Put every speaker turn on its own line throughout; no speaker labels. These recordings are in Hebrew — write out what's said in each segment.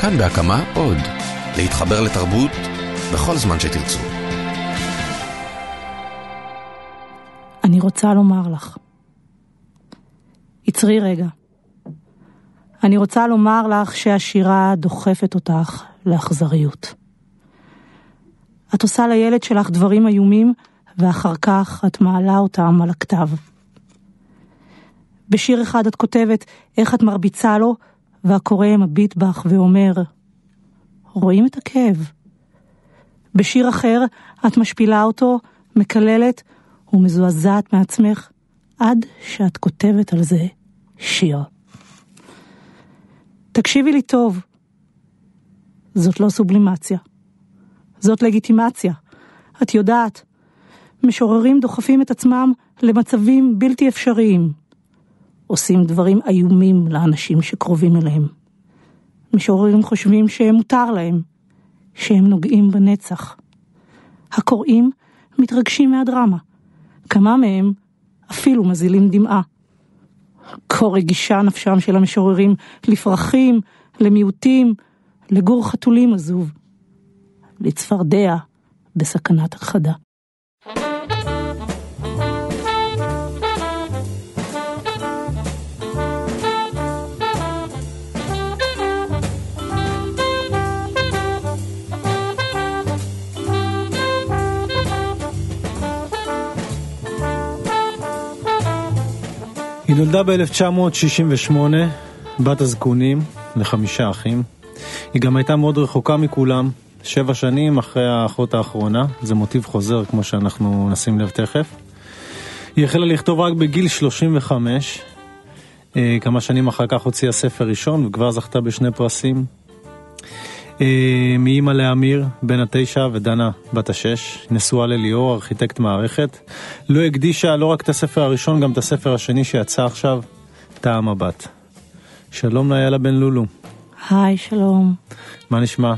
כאן בהקמה עוד. להתחבר לתרבות בכל זמן שתרצו.
אני רוצה לומר לך. עצרי רגע. אני רוצה לומר לך שהשירה דוחפת אותך לאכזריות. את עושה לילד שלך דברים איומים, ואחר כך את מעלה אותם על הכתב. בשיר אחד את כותבת איך את מרביצה לו, והקורא מביט בך ואומר, רואים את הכאב. בשיר אחר את משפילה אותו, מקללת ומזועזעת מעצמך, עד שאת כותבת על זה שיר. תקשיבי לי טוב, זאת לא סובלימציה, זאת לגיטימציה. את יודעת, משוררים דוחפים את עצמם למצבים בלתי אפשריים. עושים דברים איומים לאנשים שקרובים אליהם. משוררים חושבים שמותר להם, שהם נוגעים בנצח. הקוראים מתרגשים מהדרמה. כמה מהם אפילו מזילים דמעה. כה רגישה נפשם של המשוררים לפרחים, למיעוטים, לגור חתולים עזוב, לצפרדע בסכנת הכחדה.
היא נולדה ב-1968, בת הזקונים, לחמישה אחים. היא גם הייתה מאוד רחוקה מכולם, שבע שנים אחרי האחות האחרונה, זה מוטיב חוזר כמו שאנחנו נשים לב תכף. היא החלה לכתוב רק בגיל 35, אה, כמה שנים אחר כך הוציאה ספר ראשון וכבר זכתה בשני פרסים. אה, מאימא לאמיר, בן התשע, ודנה, בת השש, נשואה לליאור, ארכיטקט מערכת. לא הקדישה לא רק את הספר הראשון, גם את הספר השני שיצא עכשיו, טעם הבת. שלום לאיילה בן לולו.
היי, שלום.
מה נשמע?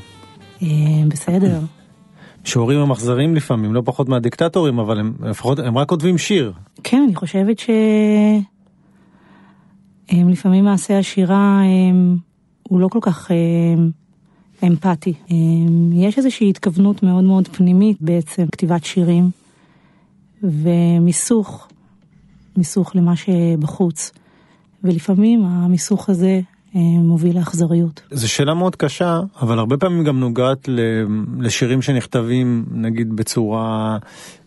אה, בסדר.
משוררים הם אכזרים לפעמים, לא פחות מהדיקטטורים, אבל הם לפחות, הם רק כותבים שיר.
כן, אני חושבת ש... הם לפעמים מעשה השירה הם... הוא לא כל כך הם... אמפתי. הם... יש איזושהי התכוונות מאוד מאוד פנימית בעצם, כתיבת שירים, ומיסוך, מיסוך למה שבחוץ. ולפעמים המיסוך הזה מוביל לאכזריות.
זו שאלה מאוד קשה, אבל הרבה פעמים גם נוגעת לשירים שנכתבים, נגיד בצורה,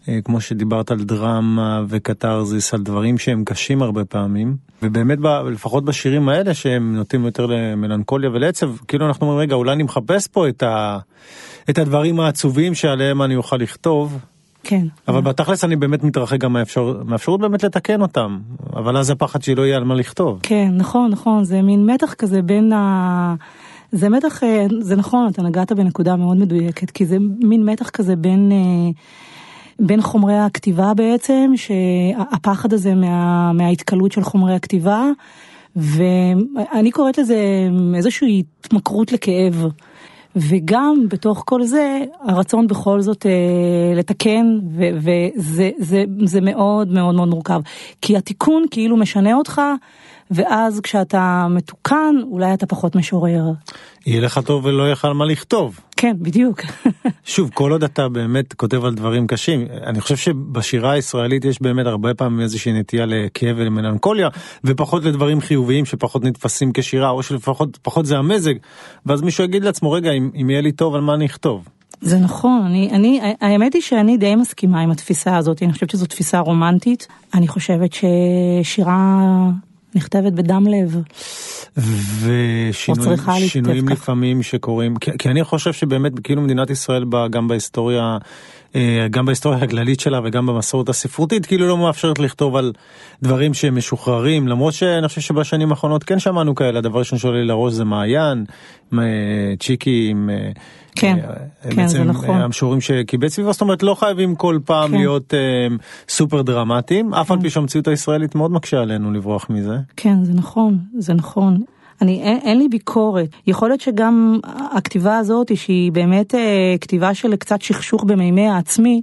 אה, כמו שדיברת על דרמה וקתרזיס, על דברים שהם קשים הרבה פעמים. ובאמת, לפחות בשירים האלה, שהם נוטים יותר למלנכוליה ולעצב, כאילו אנחנו אומרים, רגע, אולי אני מחפש פה את, ה, את הדברים העצובים שעליהם אני אוכל לכתוב.
כן.
אבל בתכלס אני באמת מתרחק גם מהאפשרות, מהאפשרות באמת לתקן אותם, אבל אז הפחד שלא יהיה על מה לכתוב.
כן, נכון, נכון, זה מין מתח כזה בין ה... זה מתח, אה, זה נכון, אתה נגעת בנקודה מאוד מדויקת, כי זה מין מתח כזה בין... אה, בין חומרי הכתיבה בעצם, שהפחד הזה מה, מההתקלות של חומרי הכתיבה, ואני קוראת לזה איזושהי התמכרות לכאב. וגם בתוך כל זה הרצון בכל זאת אה, לתקן וזה זה, זה מאוד מאוד מאוד מורכב כי התיקון כאילו משנה אותך ואז כשאתה מתוקן אולי אתה פחות משורר.
יהיה לך טוב ולא יהיה לך על מה לכתוב.
כן בדיוק.
שוב כל עוד אתה באמת כותב על דברים קשים אני חושב שבשירה הישראלית יש באמת הרבה פעמים איזושהי נטייה לכאב ולמלנכוליה ופחות לדברים חיוביים שפחות נתפסים כשירה או שלפחות פחות זה המזג ואז מישהו יגיד לעצמו רגע אם, אם יהיה לי טוב על מה אני אכתוב.
זה נכון, אני, אני, האמת היא שאני די מסכימה עם התפיסה הזאת, אני חושבת שזו תפיסה רומנטית, אני חושבת ששירה נכתבת בדם לב.
ושינויים לפעמים שקורים, כי, כי אני חושב שבאמת כאילו מדינת ישראל בא גם בהיסטוריה, גם בהיסטוריה הכללית שלה וגם במסורת הספרותית, כאילו לא מאפשרת לכתוב על דברים שהם משוחררים, למרות שאני חושב שבשנים האחרונות כן שמענו כאלה, הדבר ראשון שעולה לי לראש זה מעיין, צ'יקי עם... אה,
כן, אה, כן, זה נכון.
המשוררים שקיבץ סביבה, זאת אומרת לא חייבים כל פעם כן. להיות אה, סופר דרמטיים, אף על כן. פי שהמציאות הישראלית מאוד מקשה עלינו לברוח מזה.
כן, זה נכון, זה נכון. אני, אין, אין לי ביקורת. יכול להיות שגם הכתיבה הזאת, שהיא באמת אה, כתיבה של קצת שכשוך במימי העצמי,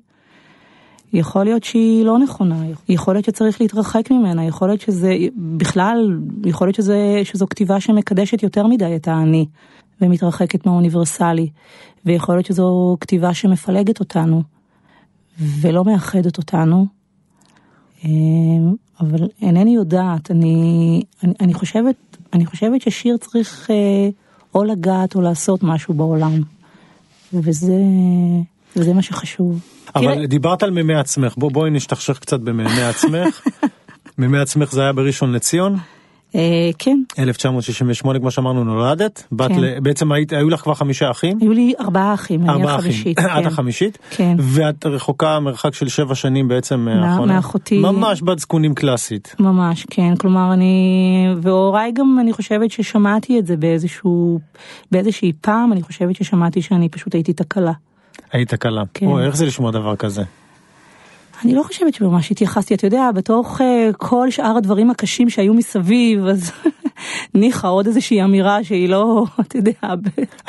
יכול להיות שהיא לא נכונה, יכול להיות שצריך להתרחק ממנה, יכול להיות שזה בכלל, יכול להיות שזה, שזו כתיבה שמקדשת יותר מדי את האני. ומתרחקת מהאוניברסלי, ויכול להיות שזו כתיבה שמפלגת אותנו, ולא מאחדת אותנו, אה, אבל אינני יודעת, אני, אני, אני, חושבת, אני חושבת ששיר צריך אה, או לגעת או לעשות משהו בעולם, וזה, וזה מה שחשוב.
אבל תראה... דיברת על מימי עצמך, בוא, בואי נשתכשך קצת במימי עצמך. מימי עצמך זה היה בראשון לציון?
אה, כן.
1968 כמו שאמרנו נולדת, בת כן. ל... בעצם היית, היו לך כבר חמישה אחים?
היו לי ארבעה אחים, אני החמישית.
כן. את החמישית?
כן.
ואת רחוקה מרחק של שבע שנים בעצם
מאחותי.
ממש בת זקונים קלאסית.
ממש, כן, כלומר אני, והוריי גם אני חושבת ששמעתי את זה באיזשהו, באיזושהי פעם, אני חושבת ששמעתי שאני פשוט הייתי תקלה.
היית תקלה. כן. או, איך זה לשמוע דבר כזה?
אני לא חושבת שממש התייחסתי, אתה יודע, בתוך uh, כל שאר הדברים הקשים שהיו מסביב, אז ניחא עוד איזושהי אמירה שהיא לא, אתה יודע.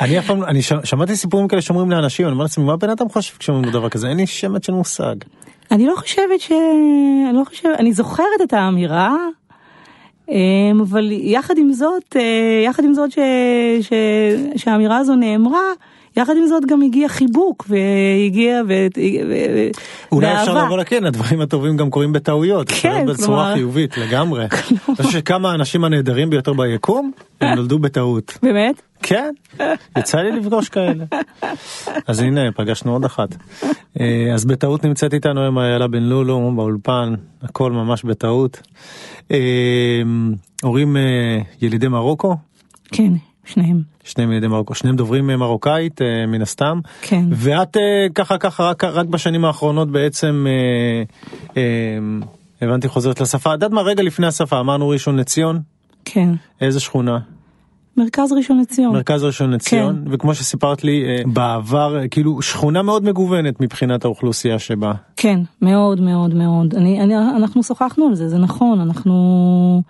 אני אף פעם, אני ש, שמעתי סיפורים כאלה שאומרים לאנשים, אני אומר לעצמי, מה בן אדם חושב כשאומרים דבר כזה? אין לי שמץ של מושג.
אני לא חושבת ש... אני לא חושבת, אני זוכרת את האמירה, אמ, אבל יחד עם זאת, אה, יחד עם זאת ש... ש... שהאמירה הזו נאמרה, יחד עם זאת גם הגיע חיבוק והגיע ו...
אולי ואהבה. אפשר לבוא לכן, הדברים הטובים גם קורים בטעויות,
כן,
בצורה כלומר... חיובית לגמרי. אני חושב שכמה האנשים הנהדרים ביותר ביקום, הם נולדו בטעות.
באמת?
כן, יצא לי לפגוש כאלה. אז הנה, פגשנו עוד אחת. אה, אז בטעות נמצאת איתנו היום איילה בן לולו באולפן, הכל ממש בטעות. אה, הורים אה, ילידי מרוקו?
כן, שניהם.
שניהם ילידי מרוקו, שניהם דוברים אה, מרוקאית אה, מן הסתם.
כן.
ואת אה, ככה ככה רק, רק בשנים האחרונות בעצם הבנתי חוזרת לשפה. את יודעת מה רגע לפני השפה אמרנו ראשון לציון?
כן.
איזה שכונה?
מרכז ראשון לציון.
מרכז ראשון לציון, כן. וכמו שסיפרת לי בעבר, כאילו שכונה מאוד מגוונת מבחינת האוכלוסייה שבה.
כן, מאוד מאוד מאוד. אני, אני, אנחנו שוחחנו על זה, זה נכון, אנחנו...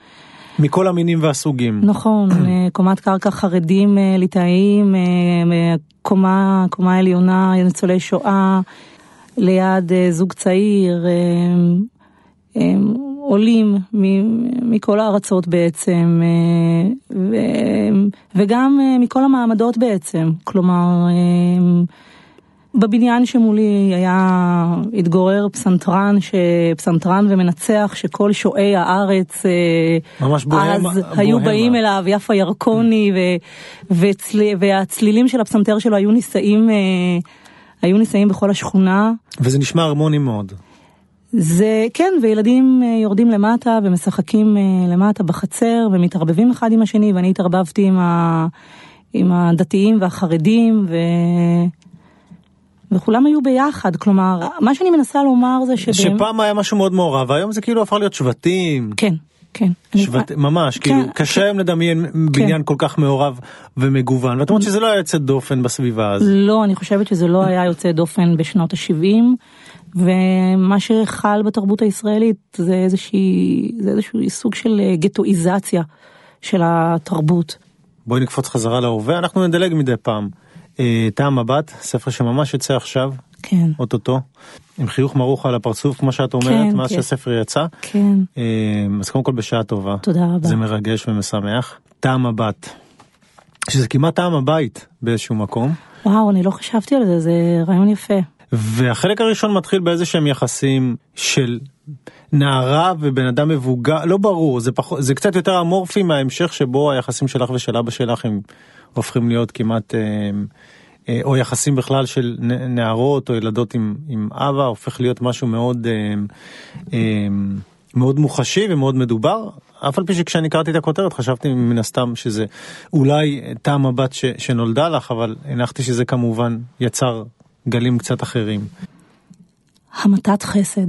מכל המינים והסוגים.
נכון, אה, קומת קרקע חרדים אה, ליטאיים, אה, קומה, קומה עליונה, ניצולי שואה, ליד זוג צעיר, עולים מכל הארצות בעצם, וגם מכל המעמדות בעצם, כלומר בבניין שמולי היה, התגורר פסנתרן, פסנתרן ומנצח שכל שועי הארץ
אה, ממש בוהם,
אז בוהם. היו באים אליו, יפה ירקוני, ו, וצל, והצלילים של הפסנתר שלו היו נישאים, אה, היו נישאים בכל השכונה.
וזה נשמע הרמוני מאוד.
זה כן, וילדים אה, יורדים למטה ומשחקים למטה בחצר ומתערבבים אחד עם השני, ואני התערבבתי עם, ה, עם הדתיים והחרדים, ו... וכולם היו ביחד, כלומר, מה שאני מנסה לומר זה שבאמת...
שפעם היה משהו מאוד מעורב, והיום זה כאילו הפך להיות שבטים.
כן. כן.
שבט... אני... ממש, כאילו, כן, כאילו, קשה היום כן. לדמיין כן. בניין כל כך מעורב ומגוון, ואת אומרת שזה לא היה יוצא דופן בסביבה הזאת.
לא, אני חושבת שזה לא היה יוצא דופן בשנות ה-70, ומה שחל בתרבות הישראלית זה איזושהי, זה איזשהו סוג של אה, גטואיזציה של התרבות.
בואי נקפוץ חזרה להווה, אנחנו נדלג מדי פעם. אה, תא המבט, ספר שממש יוצא עכשיו,
כן,
אוטוטו, עם חיוך מרוך על הפרצוף כמו שאת אומרת, כן, מאז כן. שהספר יצא,
כן, אה,
אז קודם כל בשעה טובה,
תודה רבה,
זה מרגש ומשמח. תא המבט, שזה כמעט טעם הבית באיזשהו מקום.
וואו, אני לא חשבתי על זה, זה רעיון יפה.
והחלק הראשון מתחיל באיזה שהם יחסים של נערה ובן אדם מבוגר, לא ברור, זה, פח, זה קצת יותר אמורפי מההמשך שבו היחסים שלך ושל אבא שלך הם הופכים להיות כמעט, אה, אה, או יחסים בכלל של נערות או ילדות עם, עם אבא, הופך להיות משהו מאוד, אה, מאוד מוחשי ומאוד מדובר. אף על פי שכשאני קראתי את הכותרת חשבתי מן הסתם שזה אולי תא מבט ש, שנולדה לך, אבל הנחתי שזה כמובן יצר גלים קצת אחרים.
המתת חסד.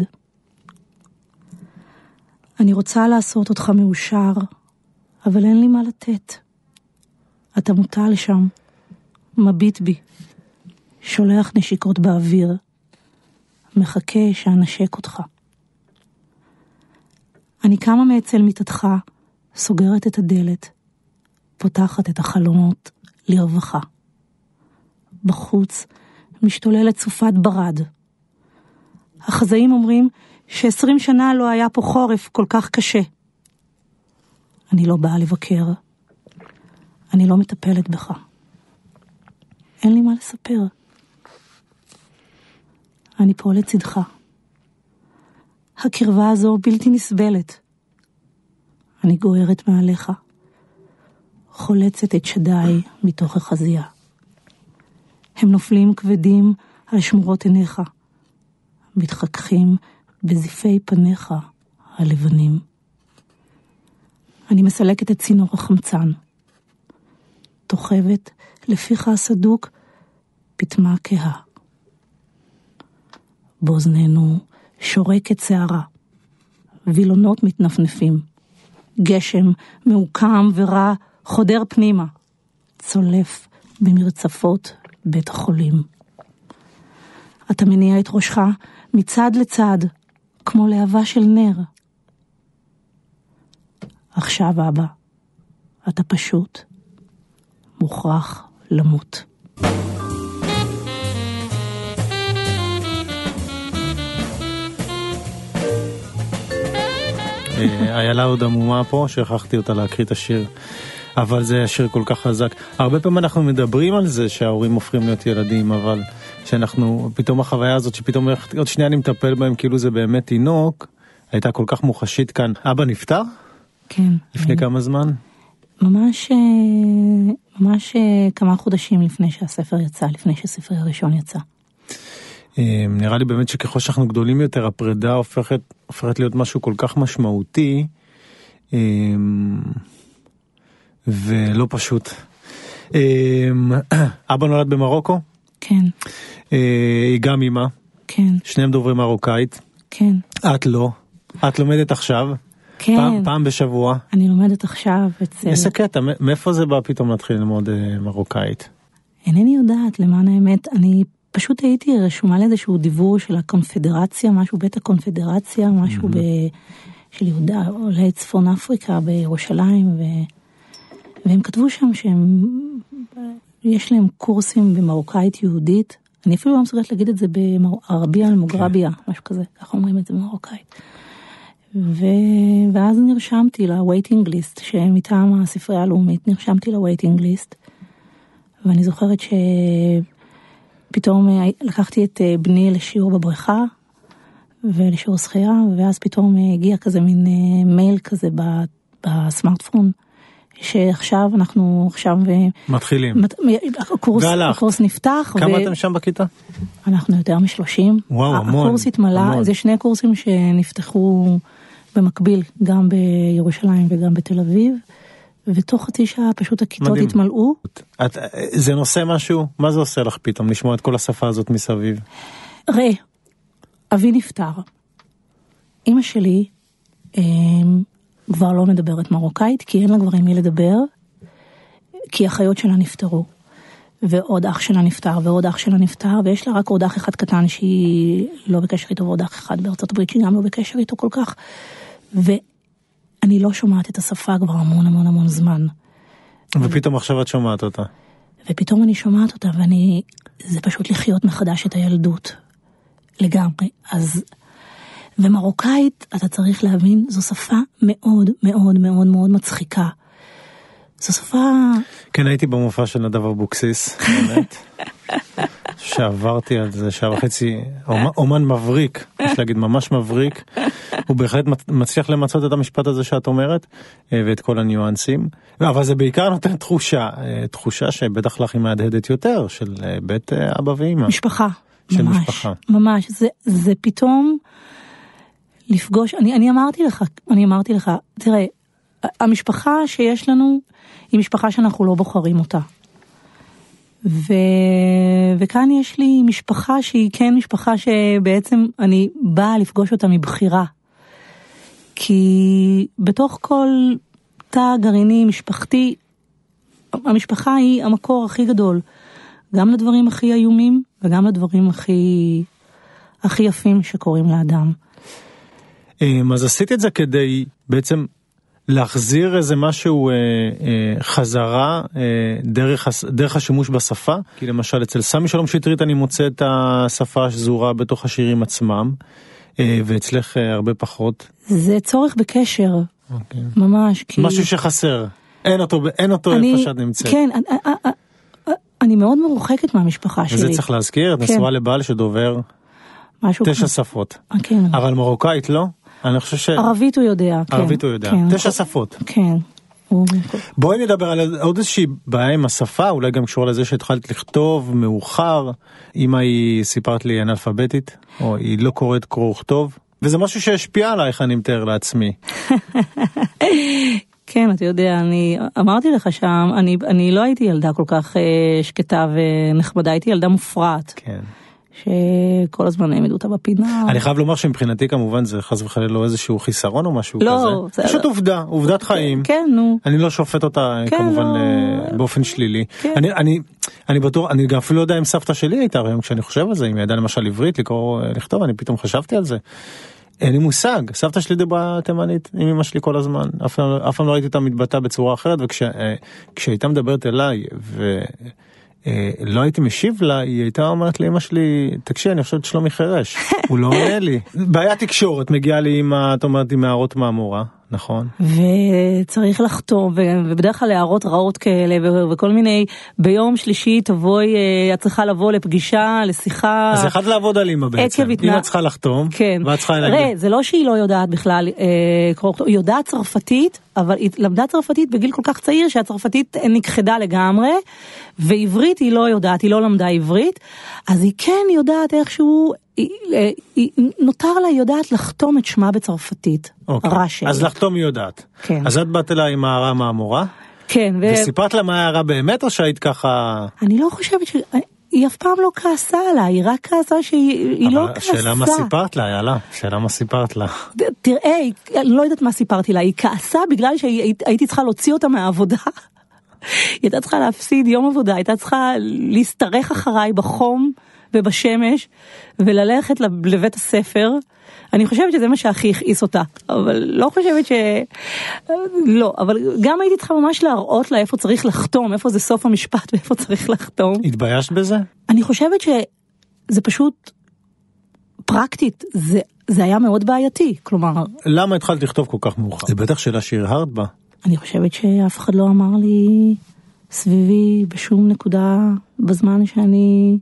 אני רוצה לעשות אותך מאושר, אבל אין לי מה לתת. אתה מוטל שם, מביט בי, שולח נשיקות באוויר, מחכה שאנשק אותך. אני קמה מאצל מיטתך, סוגרת את הדלת, פותחת את החלונות לרווחה. בחוץ משתוללת סופת ברד. החזאים אומרים שעשרים שנה לא היה פה חורף כל כך קשה. אני לא באה לבקר, אני לא מטפלת בך. אין לי מה לספר. אני פה לצדך. הקרבה הזו בלתי נסבלת. אני גוערת מעליך, חולצת את שדיי מתוך החזייה. הם נופלים כבדים על שמורות עיניך, מתחככים בזיפי פניך הלבנים. אני מסלקת את צינור החמצן. תוכבת לפיך הסדוק פטמה כהה. באוזנינו שורקת שערה, וילונות מתנפנפים. גשם מעוקם ורע חודר פנימה, צולף במרצפות בית החולים. אתה מניע את ראשך מצד לצד, כמו להבה של נר. עכשיו, אבא, אתה פשוט מוכרח למות.
אה, איילה עוד עמומה פה, שכחתי אותה להקריא את השיר. אבל זה שיר כל כך חזק. הרבה פעמים אנחנו מדברים על זה שההורים הופכים להיות ילדים, אבל שאנחנו, פתאום החוויה הזאת שפתאום עוד שנייה אני מטפל בהם כאילו זה באמת תינוק, הייתה כל כך מוחשית כאן. אבא נפטר?
כן.
לפני כמה זמן?
ממש, אה, ממש אה, כמה חודשים לפני שהספר יצא, לפני שהספר הראשון יצא.
אה, נראה לי באמת שככל שאנחנו גדולים יותר הפרידה הופכת, הופכת להיות משהו כל כך משמעותי ולא פשוט. אבא נולד במרוקו?
כן.
היא גם אימא?
כן.
שניהם דוברים מרוקאית?
כן.
את לא? את לומדת עכשיו?
כן.
פעם, פעם בשבוע?
אני לומדת עכשיו אצל...
איזה קטע, מאיפה זה בא פתאום להתחיל ללמוד אה, מרוקאית?
אינני יודעת, למען האמת, אני פשוט הייתי רשומה לאיזשהו דיבור של הקונפדרציה, משהו בית הקונפדרציה, משהו ב... של יהודה, עולי צפון אפריקה בירושלים, ו... והם כתבו שם שהם, יש להם קורסים במרוקאית יהודית, אני אפילו לא מסוגלת להגיד את זה בערבייה אל מוגרביה, כן. משהו כזה, ככה אומרים את זה במרוקאית. ו... ואז נרשמתי ל-waiting list שמטעם הספרייה הלאומית, נרשמתי ל-waiting list, ואני זוכרת שפתאום אה, לקחתי את אה, בני לשיעור בבריכה ולשיעור שחייה, ואז פתאום אה, הגיע כזה מין מייל כזה בסמארטפון. שעכשיו אנחנו עכשיו
מתחילים
הקורס, הקורס נפתח
כמה ו... אתם שם בכיתה?
אנחנו יותר משלושים.
וואו המון.
הקורס התמלא המון. זה שני קורסים שנפתחו במקביל, גם בירושלים וגם בתל אביב, ותוך חצי שעה פשוט הכיתות מדהים. התמלאו.
את, זה נושא משהו? מה זה עושה לך פתאום לשמוע את כל השפה הזאת מסביב?
ראה, אבי נפטר. אימא שלי אה, כבר לא מדברת מרוקאית, כי אין לה כבר עם מי לדבר, כי החיות שלה נפטרו. ועוד אח שלה נפטר, ועוד אח שלה נפטר, ויש לה רק עוד אח אחד קטן שהיא לא בקשר איתו, ועוד אח אחד בארצות הברית שהיא גם לא בקשר איתו כל כך. ואני לא שומעת את השפה כבר המון המון המון זמן.
ופתאום עכשיו את שומעת אותה.
ופתאום אני שומעת אותה, ואני... זה פשוט לחיות מחדש את הילדות. לגמרי. אז... ומרוקאית, אתה צריך להבין, זו שפה מאוד מאוד מאוד מאוד מצחיקה. זו שפה...
כן, הייתי במופע של נדב אבוקסיס, באמת. שעברתי על זה שעה וחצי, אומן מבריק, יש להגיד ממש מבריק, הוא בהחלט מצליח למצות את המשפט הזה שאת אומרת, אה, ואת כל הניואנסים, אבל זה בעיקר נותן תחושה, אה, תחושה שבטח לך היא מהדהדת יותר, של אה, בית אבא ואמא.
משפחה,
של
ממש,
משפחה.
ממש, זה, זה פתאום לפגוש, אני, אני אמרתי לך, אני אמרתי לך, תראה, המשפחה שיש לנו היא משפחה שאנחנו לא בוחרים אותה. ו... וכאן יש לי משפחה שהיא כן משפחה שבעצם אני באה לפגוש אותה מבחירה. כי בתוך כל תא גרעיני משפחתי, המשפחה היא המקור הכי גדול, גם לדברים הכי איומים וגם לדברים הכי, הכי יפים שקורים לאדם.
אמ, אז עשית את זה כדי בעצם להחזיר איזה משהו אה, אה, חזרה אה, דרך, דרך השימוש בשפה כי למשל אצל סמי שלום שטרית אני מוצא את השפה השזורה בתוך השירים עצמם אה, ואצלך אה, הרבה פחות.
זה צורך בקשר אוקיי. ממש
כי... משהו שחסר אין אותו אין אותו אני, איפה שאת נמצאת.
כן אני, אני מאוד מרוחקת מהמשפחה שלי.
וזה צריך להזכיר, את
כן.
נשואה לבעל שדובר תשע. שפות.
אה, כן.
אבל מרוקאית לא? אני חושב ש...
ערבית הוא יודע, כן.
ערבית הוא יודע.
כן.
תשע שפות.
כן.
בואי נדבר על עוד איזושהי בעיה עם השפה, אולי גם קשורה לזה שהתחלת לכתוב מאוחר. אמא היא, סיפרת לי, אנאלפביתית, או היא לא קוראת קרוא וכתוב, וזה משהו שהשפיע עלייך, אני מתאר לעצמי.
כן, אתה יודע, אני אמרתי לך שם, אני, אני לא הייתי ילדה כל כך אה, שקטה ונחמדה, הייתי ילדה מופרעת,
כן.
שכל הזמן העמידו אותה בפינה.
אני חייב לומר שמבחינתי כמובן זה חס וחלילה לא איזשהו חיסרון או משהו
לא,
כזה.
זה-
פשוט עובדה, עובדת חיים.
כן, נו.
אני לא שופט אותה
כן,
כמובן
לא.
אה, באופן שלילי.
כן.
אני, אני, אני בטוח, אני גם אפילו לא יודע אם סבתא שלי הייתה היום כשאני חושב על זה, אם היא ידעה למשל עברית לקרוא, אה, לכתוב, אני פתאום חשבתי על זה. אין לי מושג, סבתא שלי דיברה תימנית עם אמא שלי כל הזמן, אף פעם, פעם לא ראיתי אותה מתבטאה בצורה אחרת, וכשהייתה מדברת אליי ולא הייתי משיב לה, היא הייתה אומרת לאמא שלי, תקשיב, אני חושבת שלומי חירש, הוא לא עונה לי. בעיית תקשורת מגיעה לי ה- את אומרת, עם הערות מהמורה, נכון?
וצריך לחתום, ובדרך כלל הערות רעות כאלה, וכל מיני, ביום שלישי תבואי, אה, את צריכה לבוא לפגישה, לשיחה.
אז יכולת לעבוד על אמא בעצם, אמא צריכה לחתום,
כן.
ואת צריכה
ראה,
להגיד,
זה לא שהיא לא יודעת בכלל אה, קרוא וכתוב, היא יודעת צרפתית, אבל היא למדה צרפתית בגיל כל כך צעיר שהצרפתית נכחדה לגמרי, ועברית היא לא יודעת, היא לא למדה עברית, אז היא כן יודעת איכשהו, היא, אה, היא, נותר לה, היא יודעת לחתום את שמה בצרפתית.
אוקיי.
רש"י.
אז לחתום היא יודעת.
כן.
אז את באת אליי עם הערה מהמורה,
כן, ו...
וסיפרת לה מה ההערה באמת, או שהיית ככה...
אני לא חושבת ש... היא אף פעם לא כעסה עליי, היא רק כעסה שהיא היא לא כעסה.
השאלה מה סיפרת לה, יאללה, השאלה מה סיפרת לה.
תראה, היא- אני לא יודעת מה סיפרתי לה, היא כעסה בגלל שהייתי צריכה להוציא אותה מהעבודה. היא הייתה צריכה להפסיד יום עבודה, הייתה צריכה להשתרך אחריי בחום ובשמש וללכת לב- לבית הספר. אני חושבת שזה מה שהכי הכעיס אותה, אבל לא חושבת ש... לא, אבל גם הייתי צריכה ממש להראות לה איפה צריך לחתום, איפה זה סוף המשפט ואיפה צריך לחתום.
התביישת בזה?
אני חושבת שזה פשוט פרקטית, זה, זה היה מאוד בעייתי, כלומר,
למה התחלת לכתוב כל כך מאוחר? זה בטח שאלה שהרהרת בה.
אני חושבת שאף אחד לא אמר לי סביבי בשום נקודה בזמן שאני,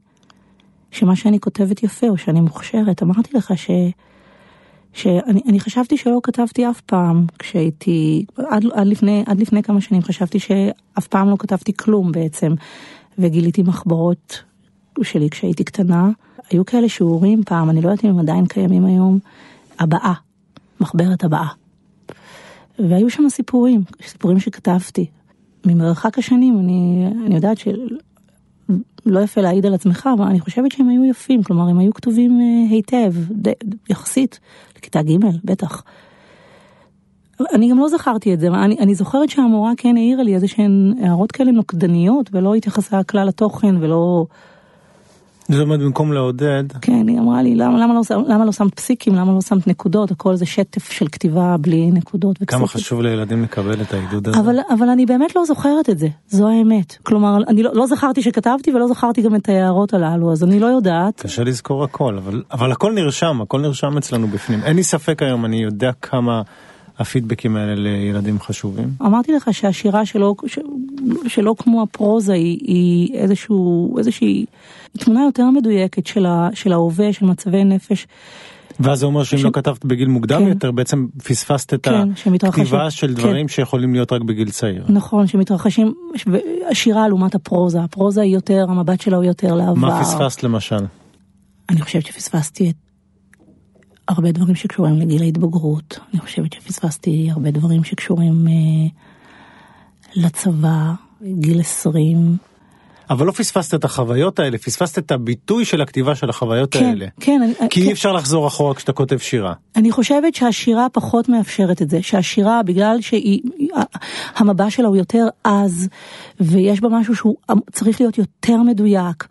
שמה שאני כותבת יפה או שאני מוכשרת. אמרתי לך ש... שאני אני חשבתי שלא כתבתי אף פעם כשהייתי, עד, עד, לפני, עד לפני כמה שנים חשבתי שאף פעם לא כתבתי כלום בעצם, וגיליתי מחברות שלי כשהייתי קטנה. היו כאלה שיעורים פעם, אני לא יודעת אם הם עדיין קיימים היום, הבאה, מחברת הבאה. והיו שם סיפורים, סיפורים שכתבתי. ממרחק השנים אני, אני יודעת שלא יפה להעיד על עצמך, אבל אני חושבת שהם היו יפים, כלומר הם היו כתובים אה, היטב, ד, יחסית, לכיתה ג' בטח. אני גם לא זכרתי את זה, אני, אני זוכרת שהמורה כן העירה לי איזה שהן הערות כאלה נוקדניות, ולא התייחסה כלל לתוכן, ולא...
זאת אומרת, במקום לעודד,
כן, היא אמרה לי, למה, למה, לא, למה לא שמת פסיקים, למה לא שמת נקודות, הכל זה שטף של כתיבה בלי נקודות ופסיקים.
כמה חשוב לילדים לקבל את העידוד הזה.
אבל, אבל אני באמת לא זוכרת את זה, זו האמת. כלומר, אני לא, לא זכרתי שכתבתי ולא זכרתי גם את ההערות הללו, אז אני לא יודעת.
קשה לזכור הכל, אבל, אבל הכל נרשם, הכל נרשם אצלנו בפנים. אין לי ספק היום, אני יודע כמה הפידבקים האלה לילדים חשובים.
אמרתי לך שהשירה שלו, ש, שלא כמו הפרוזה היא, היא איזשהו, איזושהי תמונה יותר מדויקת של, ה, של ההווה, של מצבי נפש.
ואז זה אומר שאם
ש-
לא כתבת בגיל מוקדם
כן.
יותר, בעצם פספסת את
כן.
הכתיבה של
כן.
דברים שיכולים להיות רק בגיל צעיר.
נכון, שמתרחשים, השירה לעומת הפרוזה, הפרוזה היא יותר, המבט שלה הוא יותר לעבר.
מה פספסת למשל?
אני חושבת שפספסתי את הרבה דברים שקשורים לגיל ההתבגרות. אני חושבת שפספסתי הרבה דברים שקשורים אה, לצבא, גיל 20.
אבל לא פספסת את החוויות האלה, פספסת את הביטוי של הכתיבה של החוויות
כן,
האלה.
כן, אני,
כי
כן,
אי אפשר לחזור אחורה כשאתה כותב שירה.
אני חושבת שהשירה פחות מאפשרת את זה, שהשירה בגלל שהמבע שלה הוא יותר עז, ויש בה משהו שהוא צריך להיות יותר מדויק,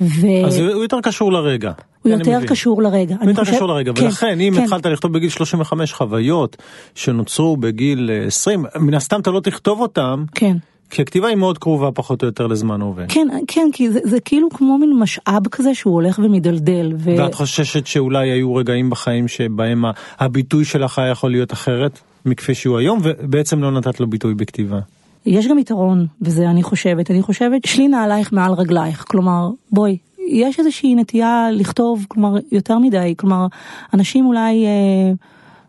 והוא
אז הוא יותר קשור לרגע. אני
יותר
מבין.
קשור לרגע.
הוא יותר
חושב-
קשור לרגע,
כן,
ולכן אם
כן.
התחלת לכתוב בגיל 35 חוויות שנוצרו בגיל אה, 20, מן הסתם אתה לא תכתוב אותם,
כן.
כי הכתיבה היא מאוד קרובה פחות או יותר לזמן הווה.
כן, כן, כי זה, זה כאילו כמו מין משאב כזה שהוא הולך ומדלדל. ו...
ואת חוששת שאולי היו רגעים בחיים שבהם הביטוי שלך היה יכול להיות אחרת מכפי שהוא היום, ובעצם לא נתת לו ביטוי בכתיבה.
יש גם יתרון בזה, אני חושבת. אני חושבת, שלי נעלייך מעל רגלייך. כלומר, בואי, יש איזושהי נטייה לכתוב, כלומר, יותר מדי. כלומר, אנשים אולי... אה,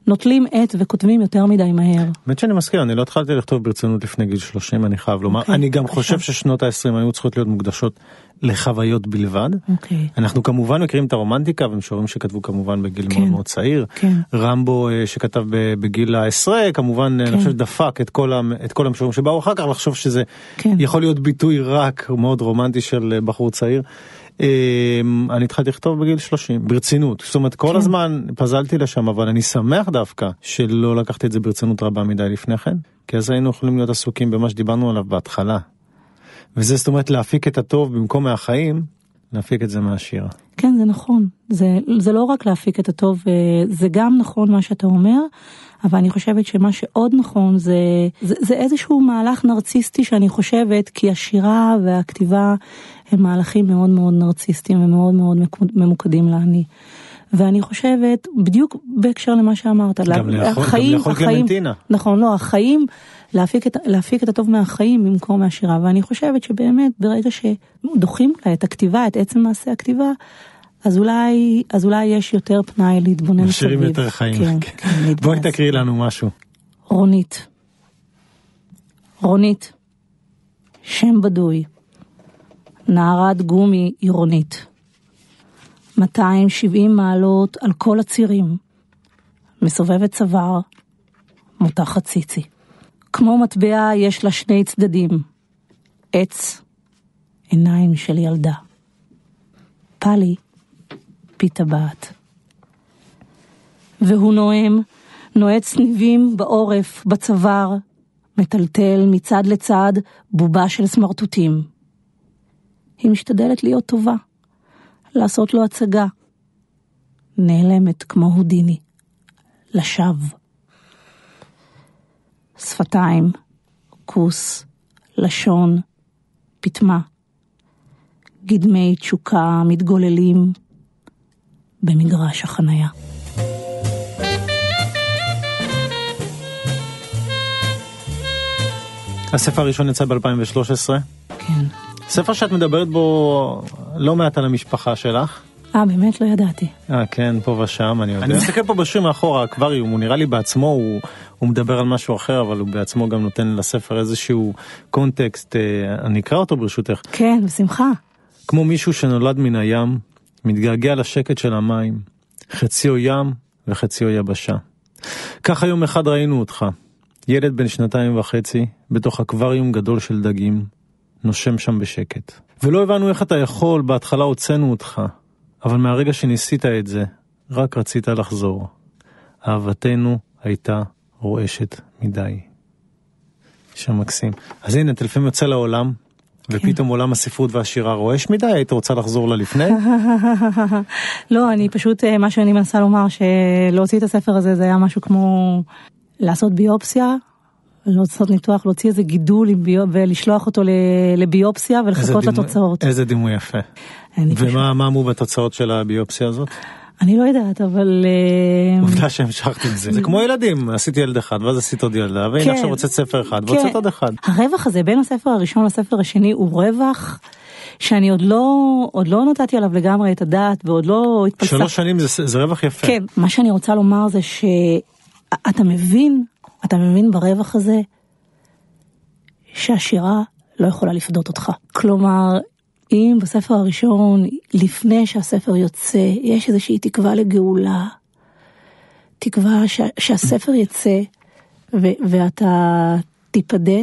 נוטלים עט וכותבים יותר מדי מהר.
באמת שאני מסכים, אני לא התחלתי לכתוב ברצינות לפני גיל 30, אני חייב לומר. Okay, אוקיי, אני גם בבקשה. חושב ששנות ה-20 היו צריכות להיות מוקדשות לחוויות בלבד. Okay.
אוקיי.
אנחנו כמובן מכירים את הרומנטיקה ומשוררים שכתבו כמובן בגיל כן, מאוד מאוד צעיר.
כן.
רמבו אה, שכתב בגיל העשרה, כמובן כן. אני חושב דפק את כל, את כל המשוררים שבאו אחר כך לחשוב שזה כן. יכול להיות ביטוי רק מאוד רומנטי של אה, בחור צעיר. אמ, אני התחלתי לכתוב בגיל 30 ברצינות זאת אומרת כל כן. הזמן פזלתי לשם אבל אני שמח דווקא שלא לקחתי את זה ברצינות רבה מדי לפני כן כי אז היינו יכולים להיות עסוקים במה שדיברנו עליו בהתחלה. וזה זאת אומרת להפיק את הטוב במקום מהחיים להפיק את זה מהשיר.
כן זה נכון זה זה לא רק להפיק את הטוב אה, זה גם נכון מה שאתה אומר אבל אני חושבת שמה שעוד נכון זה, זה, זה איזשהו מהלך נרציסטי שאני חושבת, כי השירה והכתיבה הם מהלכים מאוד מאוד נרציסטיים ומאוד מאוד ממוקדים לאני. ואני חושבת, בדיוק בהקשר למה שאמרת,
גם לאכול, החיים, גם לאכול קלמנטינה.
נכון, לא, החיים, להפיק את, להפיק את הטוב מהחיים במקום מהשירה, ואני חושבת שבאמת ברגע שדוחים לה את הכתיבה, את עצם מעשה הכתיבה, אז אולי, אז אולי יש יותר פנאי להתבונן מסביב.
משאירים יותר חיים. כן, כן. כן בואי תקריא לנו משהו.
רונית. רונית. שם בדוי. נערת גומי עירונית. 270 מעלות על כל הצירים. מסובבת צוואר. מותחת ציצי. כמו מטבע יש לה שני צדדים. עץ. עיניים של ילדה. פלי פי טבעת. והוא נואם, נועץ ניבים בעורף, בצוואר, מטלטל מצד לצד בובה של סמרטוטים. היא משתדלת להיות טובה, לעשות לו הצגה. נעלמת כמו הודיני, לשווא. שפתיים, כוס, לשון, פטמה. גדמי תשוקה מתגוללים במגרש החנייה.
הספר הראשון יצא ב-2013.
כן.
ספר שאת מדברת בו לא מעט על המשפחה שלך.
אה, באמת לא ידעתי.
אה, כן, פה ושם, אני יודע. אני מסתכל פה בשיר מאחורה, האקווריום, הוא נראה לי בעצמו, הוא, הוא מדבר על משהו אחר, אבל הוא בעצמו גם נותן לספר איזשהו קונטקסט, אה, אני אקרא אותו ברשותך.
כן, בשמחה.
כמו מישהו שנולד מן הים, מתגעגע לשקט של המים, חציו ים וחציו יבשה. כך היום אחד ראינו אותך, ילד בן שנתיים וחצי, בתוך אקווריום גדול של דגים, נושם שם בשקט. ולא הבנו איך אתה יכול, בהתחלה הוצאנו אותך, אבל מהרגע שניסית את זה, רק רצית לחזור. אהבתנו הייתה רועשת מדי. שם מקסים. אז הנה, אתה לפעמים יוצא לעולם, ופתאום עולם הספרות והשירה רועש מדי, היית רוצה לחזור ללפני?
לא, אני פשוט, אה, מה שאני מנסה לומר, שלהוציא את הספר הזה זה היה משהו כמו לעשות ביופסיה, לעשות ניתוח, להוציא איזה גידול ולשלוח אותו לביופסיה ולחכות לתוצאות.
איזה דימוי יפה. ומה אמרו בתוצאות של הביופסיה הזאת?
אני לא יודעת, אבל...
אה, עובדה שהמשכת עם זה. זה כמו ילדים, עשיתי ילד אחד, ואז עשית עוד ילדה, והנה כן. עכשיו הוצאת ספר אחד, והוצאת כן. עוד אחד.
הרווח הזה בין הספר הראשון לספר השני הוא רווח שאני עוד לא, עוד לא נתתי עליו לגמרי את הדעת, ועוד לא התפלספתי.
שלוש שנים זה, זה רווח יפה.
כן, מה שאני רוצה לומר זה שאתה מבין, אתה מבין ברווח הזה, שהשירה לא יכולה לפדות אותך. כלומר, אם בספר הראשון, לפני שהספר יוצא, יש איזושהי תקווה לגאולה, תקווה ש, שהספר יצא ו, ואתה תיפדה,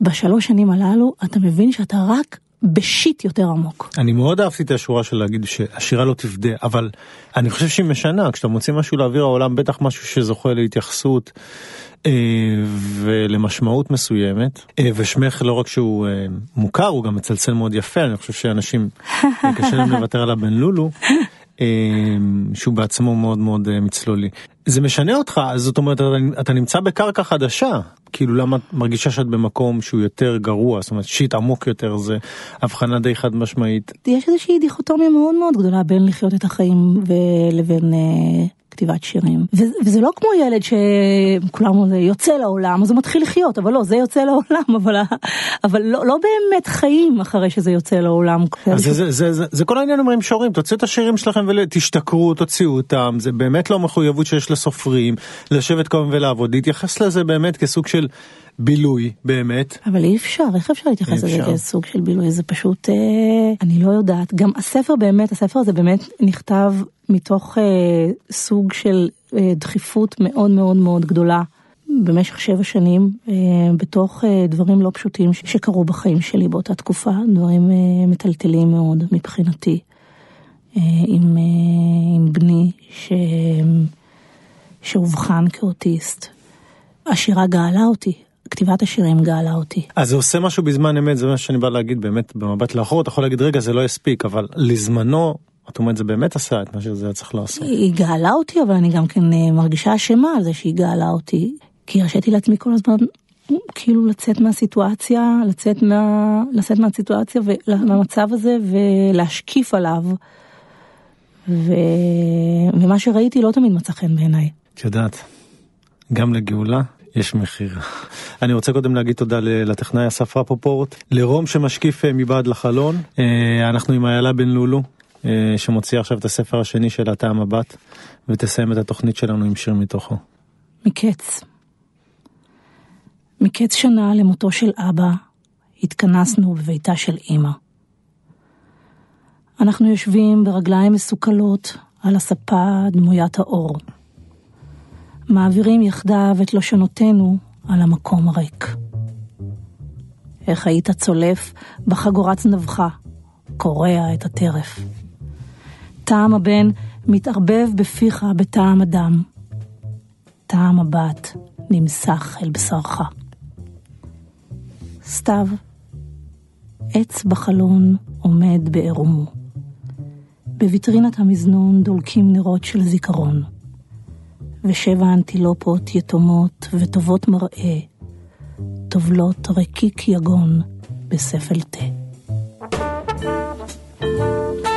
בשלוש שנים הללו אתה מבין שאתה רק בשיט יותר עמוק.
אני מאוד אהבתי את השורה של להגיד שהשירה לא תפדה, אבל אני חושב שהיא משנה, כשאתה מוציא משהו לאוויר העולם, בטח משהו שזוכה להתייחסות אה, ולמשמעות מסוימת, אה, ושמך לא רק שהוא אה, מוכר, הוא גם מצלצל מאוד יפה, אני חושב שאנשים, קשה להם לוותר על הבן לולו. שהוא בעצמו מאוד מאוד מצלולי. זה משנה אותך, זאת אומרת אתה, נמצא בקרקע חדשה, כאילו למה את מרגישה שאת במקום שהוא יותר גרוע, זאת אומרת שיט עמוק יותר זה הבחנה די חד משמעית.
יש איזושהי דיכוטומיה מאוד מאוד גדולה בין לחיות את החיים ולבין כתיבת שירים. ו- וזה לא כמו ילד שכולם יוצא לעולם, אז הוא מתחיל לחיות, אבל לא, זה יוצא לעולם, אבל, אבל לא, לא באמת חיים אחרי שזה יוצא לעולם.
אז זה, זה, זה, זה, זה כל העניין אומרים שורים, תוציאו את השירים שלכם ותשתכרו, תוציאו אותם, זה באמת לא מחויבות שיש לסופרים, לשבת כל ולעבוד, להתייחס לזה באמת כסוג של בילוי באמת.
אבל אי אפשר, איך אפשר להתייחס לזה כסוג של בילוי, זה פשוט, אה, אני לא יודעת, גם הספר באמת, הספר הזה באמת נכתב מתוך אה, סוג של אה, דחיפות מאוד מאוד מאוד גדולה. במשך שבע שנים אה, בתוך אה, דברים לא פשוטים שקרו בחיים שלי באותה תקופה, דברים אה, מטלטלים מאוד מבחינתי. אה, עם, אה, עם בני ש... שאובחן כאוטיסט. השירה גאלה אותי, כתיבת השירים גאלה אותי.
אז זה עושה משהו בזמן אמת, זה מה שאני בא להגיד באמת במבט לאחור, אתה יכול להגיד רגע זה לא הספיק, אבל לזמנו, את אומרת זה באמת עשה את מה שזה היה צריך לעשות.
היא גאלה אותי, אבל אני גם כן אה, מרגישה אשמה על זה שהיא גאלה אותי, כי הרשיתי לעצמי כל הזמן כאילו לצאת מהסיטואציה, לצאת, מה, לצאת מהסיטואציה ומהמצב הזה ולהשקיף עליו. ו... ומה שראיתי לא תמיד מצא חן בעיניי.
את יודעת, גם לגאולה יש מחיר. אני רוצה קודם להגיד תודה לטכנאי אסף רפופורט, לרום שמשקיף אה, מבעד לחלון, אה, אנחנו עם איילה בן לולו, אה, שמוציאה עכשיו את הספר השני של הטעם הבת, ותסיים את התוכנית שלנו עם שיר מתוכו.
מקץ. מקץ שנה למותו של אבא, התכנסנו בביתה של אמא. אנחנו יושבים ברגליים מסוכלות על הספה דמוית האור. מעבירים יחדיו את לשונותינו על המקום הריק. איך היית צולף בחגורת זנבך, קורע את הטרף. טעם הבן מתערבב בפיך בטעם הדם. טעם הבת נמסך אל בשרך. סתיו, עץ בחלון עומד בעירומו. בוויטרינת המזנון דולקים נרות של זיכרון. ושבע אנטילופות יתומות וטובות מראה, טובלות רקיק יגון בספל תה. thank you